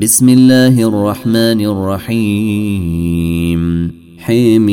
بسم الله الرحمن الرحيم حميم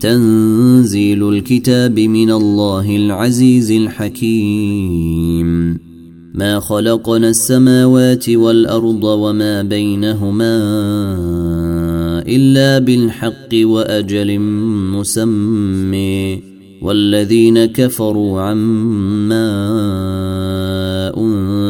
تنزيل الكتاب من الله العزيز الحكيم ما خلقنا السماوات والارض وما بينهما الا بالحق واجل مسمى والذين كفروا عما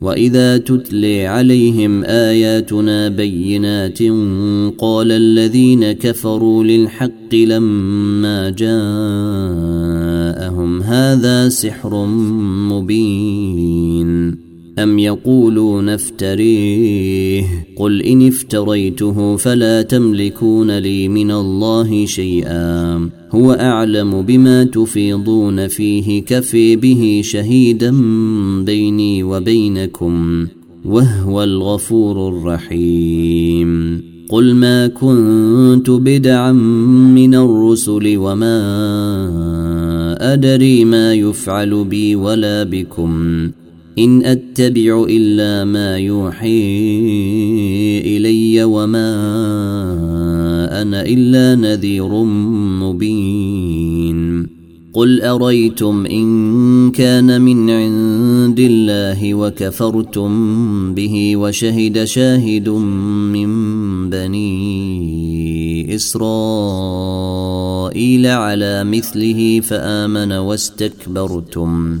واذا تتلي عليهم اياتنا بينات قال الذين كفروا للحق لما جاءهم هذا سحر مبين أم يقولون افتريه؟ قل إن افتريته فلا تملكون لي من الله شيئا. هو أعلم بما تفيضون فيه كفي به شهيدا بيني وبينكم وهو الغفور الرحيم. قل ما كنت بدعا من الرسل وما أدري ما يفعل بي ولا بكم. إن أتبع إلا ما يوحي إلي وما أنا إلا نذير مبين. قل أريتم إن كان من عند الله وكفرتم به وشهد شاهد من بني إسرائيل على مثله فآمن واستكبرتم.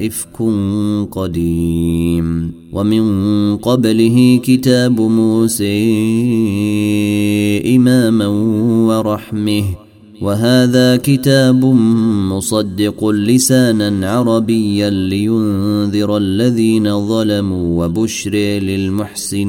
افك قديم. ومن قبله كتاب موسى إماما ورحمه. وهذا كتاب مصدق لسانا عربيا لينذر الذين ظلموا وبشر للمحسنين.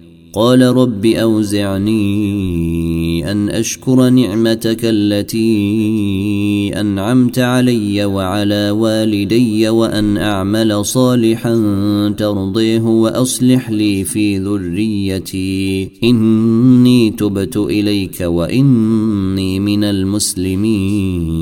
قال رب أوزعني أن أشكر نعمتك التي أنعمت علي وعلى والدي وأن أعمل صالحا ترضيه وأصلح لي في ذريتي. إني تبت إليك وإني من المسلمين.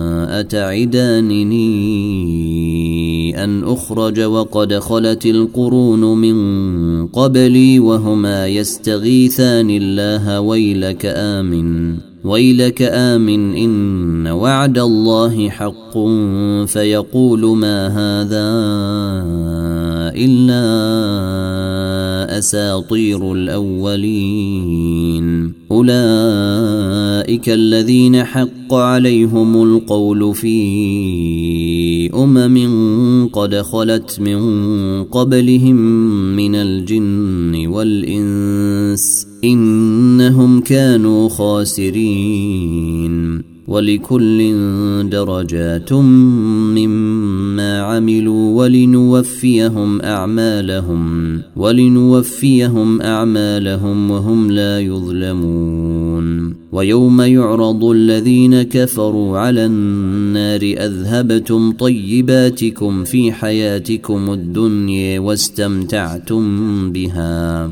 أتعدانني أن أخرج وقد خلت القرون من قبلي وهما يستغيثان الله ويلك آمن. ويلك آمن إن وعد الله حق فيقول ما هذا إلا أساطير الأولين. أولئك الذين حق عليهم القول في أمم قد خلت من قبلهم من الجن والإنس إنهم كانوا خاسرين ولكل درجات مما عملوا ولنوفيهم أعمالهم ولنوفيهم أعمالهم وهم لا يظلمون. ويوم يعرض الذين كفروا على النار أذهبتم طيباتكم في حياتكم الدنيا واستمتعتم بها.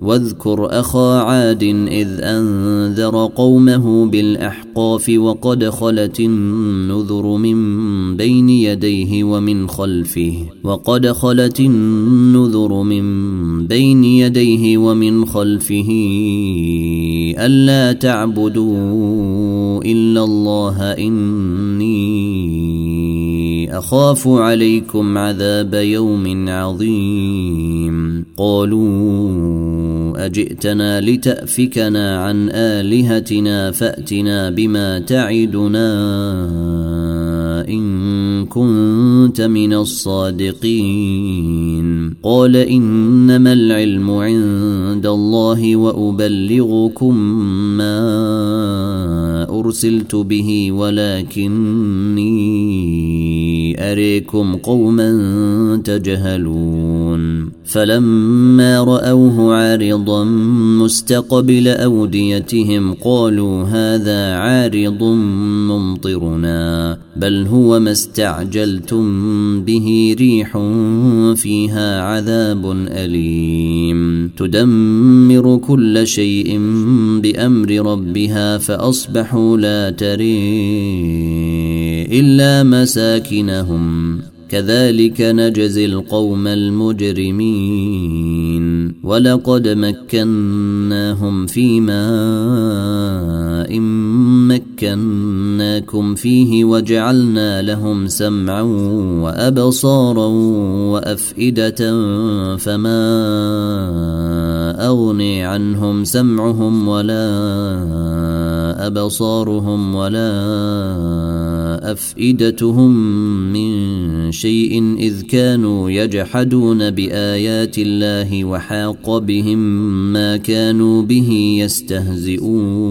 واذكر أخا عاد إذ أنذر قومه بالأحقاف وقد خلت النذر من بين يديه ومن خلفه وقد خلت النذر من بين يديه ومن خلفه ألا تعبدوا إلا الله إني أخاف عليكم عذاب يوم عظيم. قالوا أجئتنا لتأفكنا عن آلهتنا فأتنا بما تعدنا إن كنت من الصادقين. قال إنما العلم عند الله وأبلغكم ما أرسلت به ولكني أريكم قوما تجهلون. فلما رأوه عارضا مستقبل أوديتهم قالوا هذا عارض ممطرنا بل هو ما استعجلتم به ريح فيها عذاب أليم. تدمر كل شيء بأمر ربها فأصبحوا لا تري إلا مساكنهم. كذلك نجزي القوم المجرمين. ولقد مكناهم في ماء مكناكم فيه وجعلنا لهم سمعا وأبصارا وأفئدة فما أغني عنهم سمعهم ولا أبصارهم ولا أفئدتهم من شيء إذ كانوا يجحدون بآيات الله وحاق بهم ما كانوا به يستهزئون.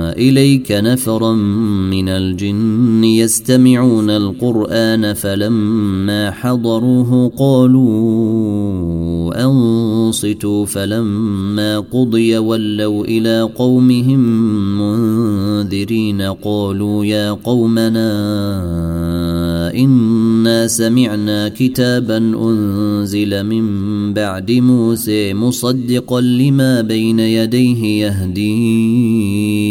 إليك نفرا من الجن يستمعون القرآن فلما حضروه قالوا أنصتوا فلما قضي ولوا إلى قومهم منذرين قالوا يا قومنا إنا سمعنا كتابا أنزل من بعد موسى مصدقا لما بين يديه يهدي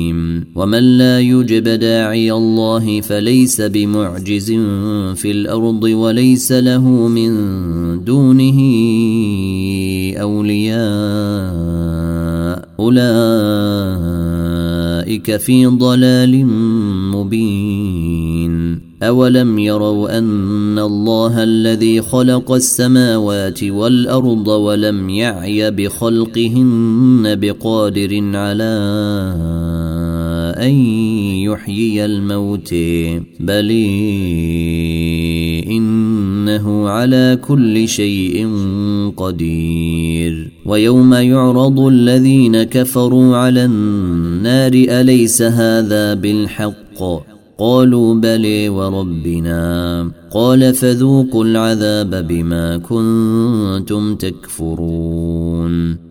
ومن لا يجب داعي الله فليس بمعجز في الأرض وليس له من دونه اولياء. اولئك في ضلال مبين. اولم يروا ان الله الذي خلق السماوات والارض ولم يعي بخلقهن بقادر على أن يحيي الموت بل إنه على كل شيء قدير. ويوم يعرض الذين كفروا على النار أليس هذا بالحق؟ قالوا بلي وربنا. قال فذوقوا العذاب بما كنتم تكفرون.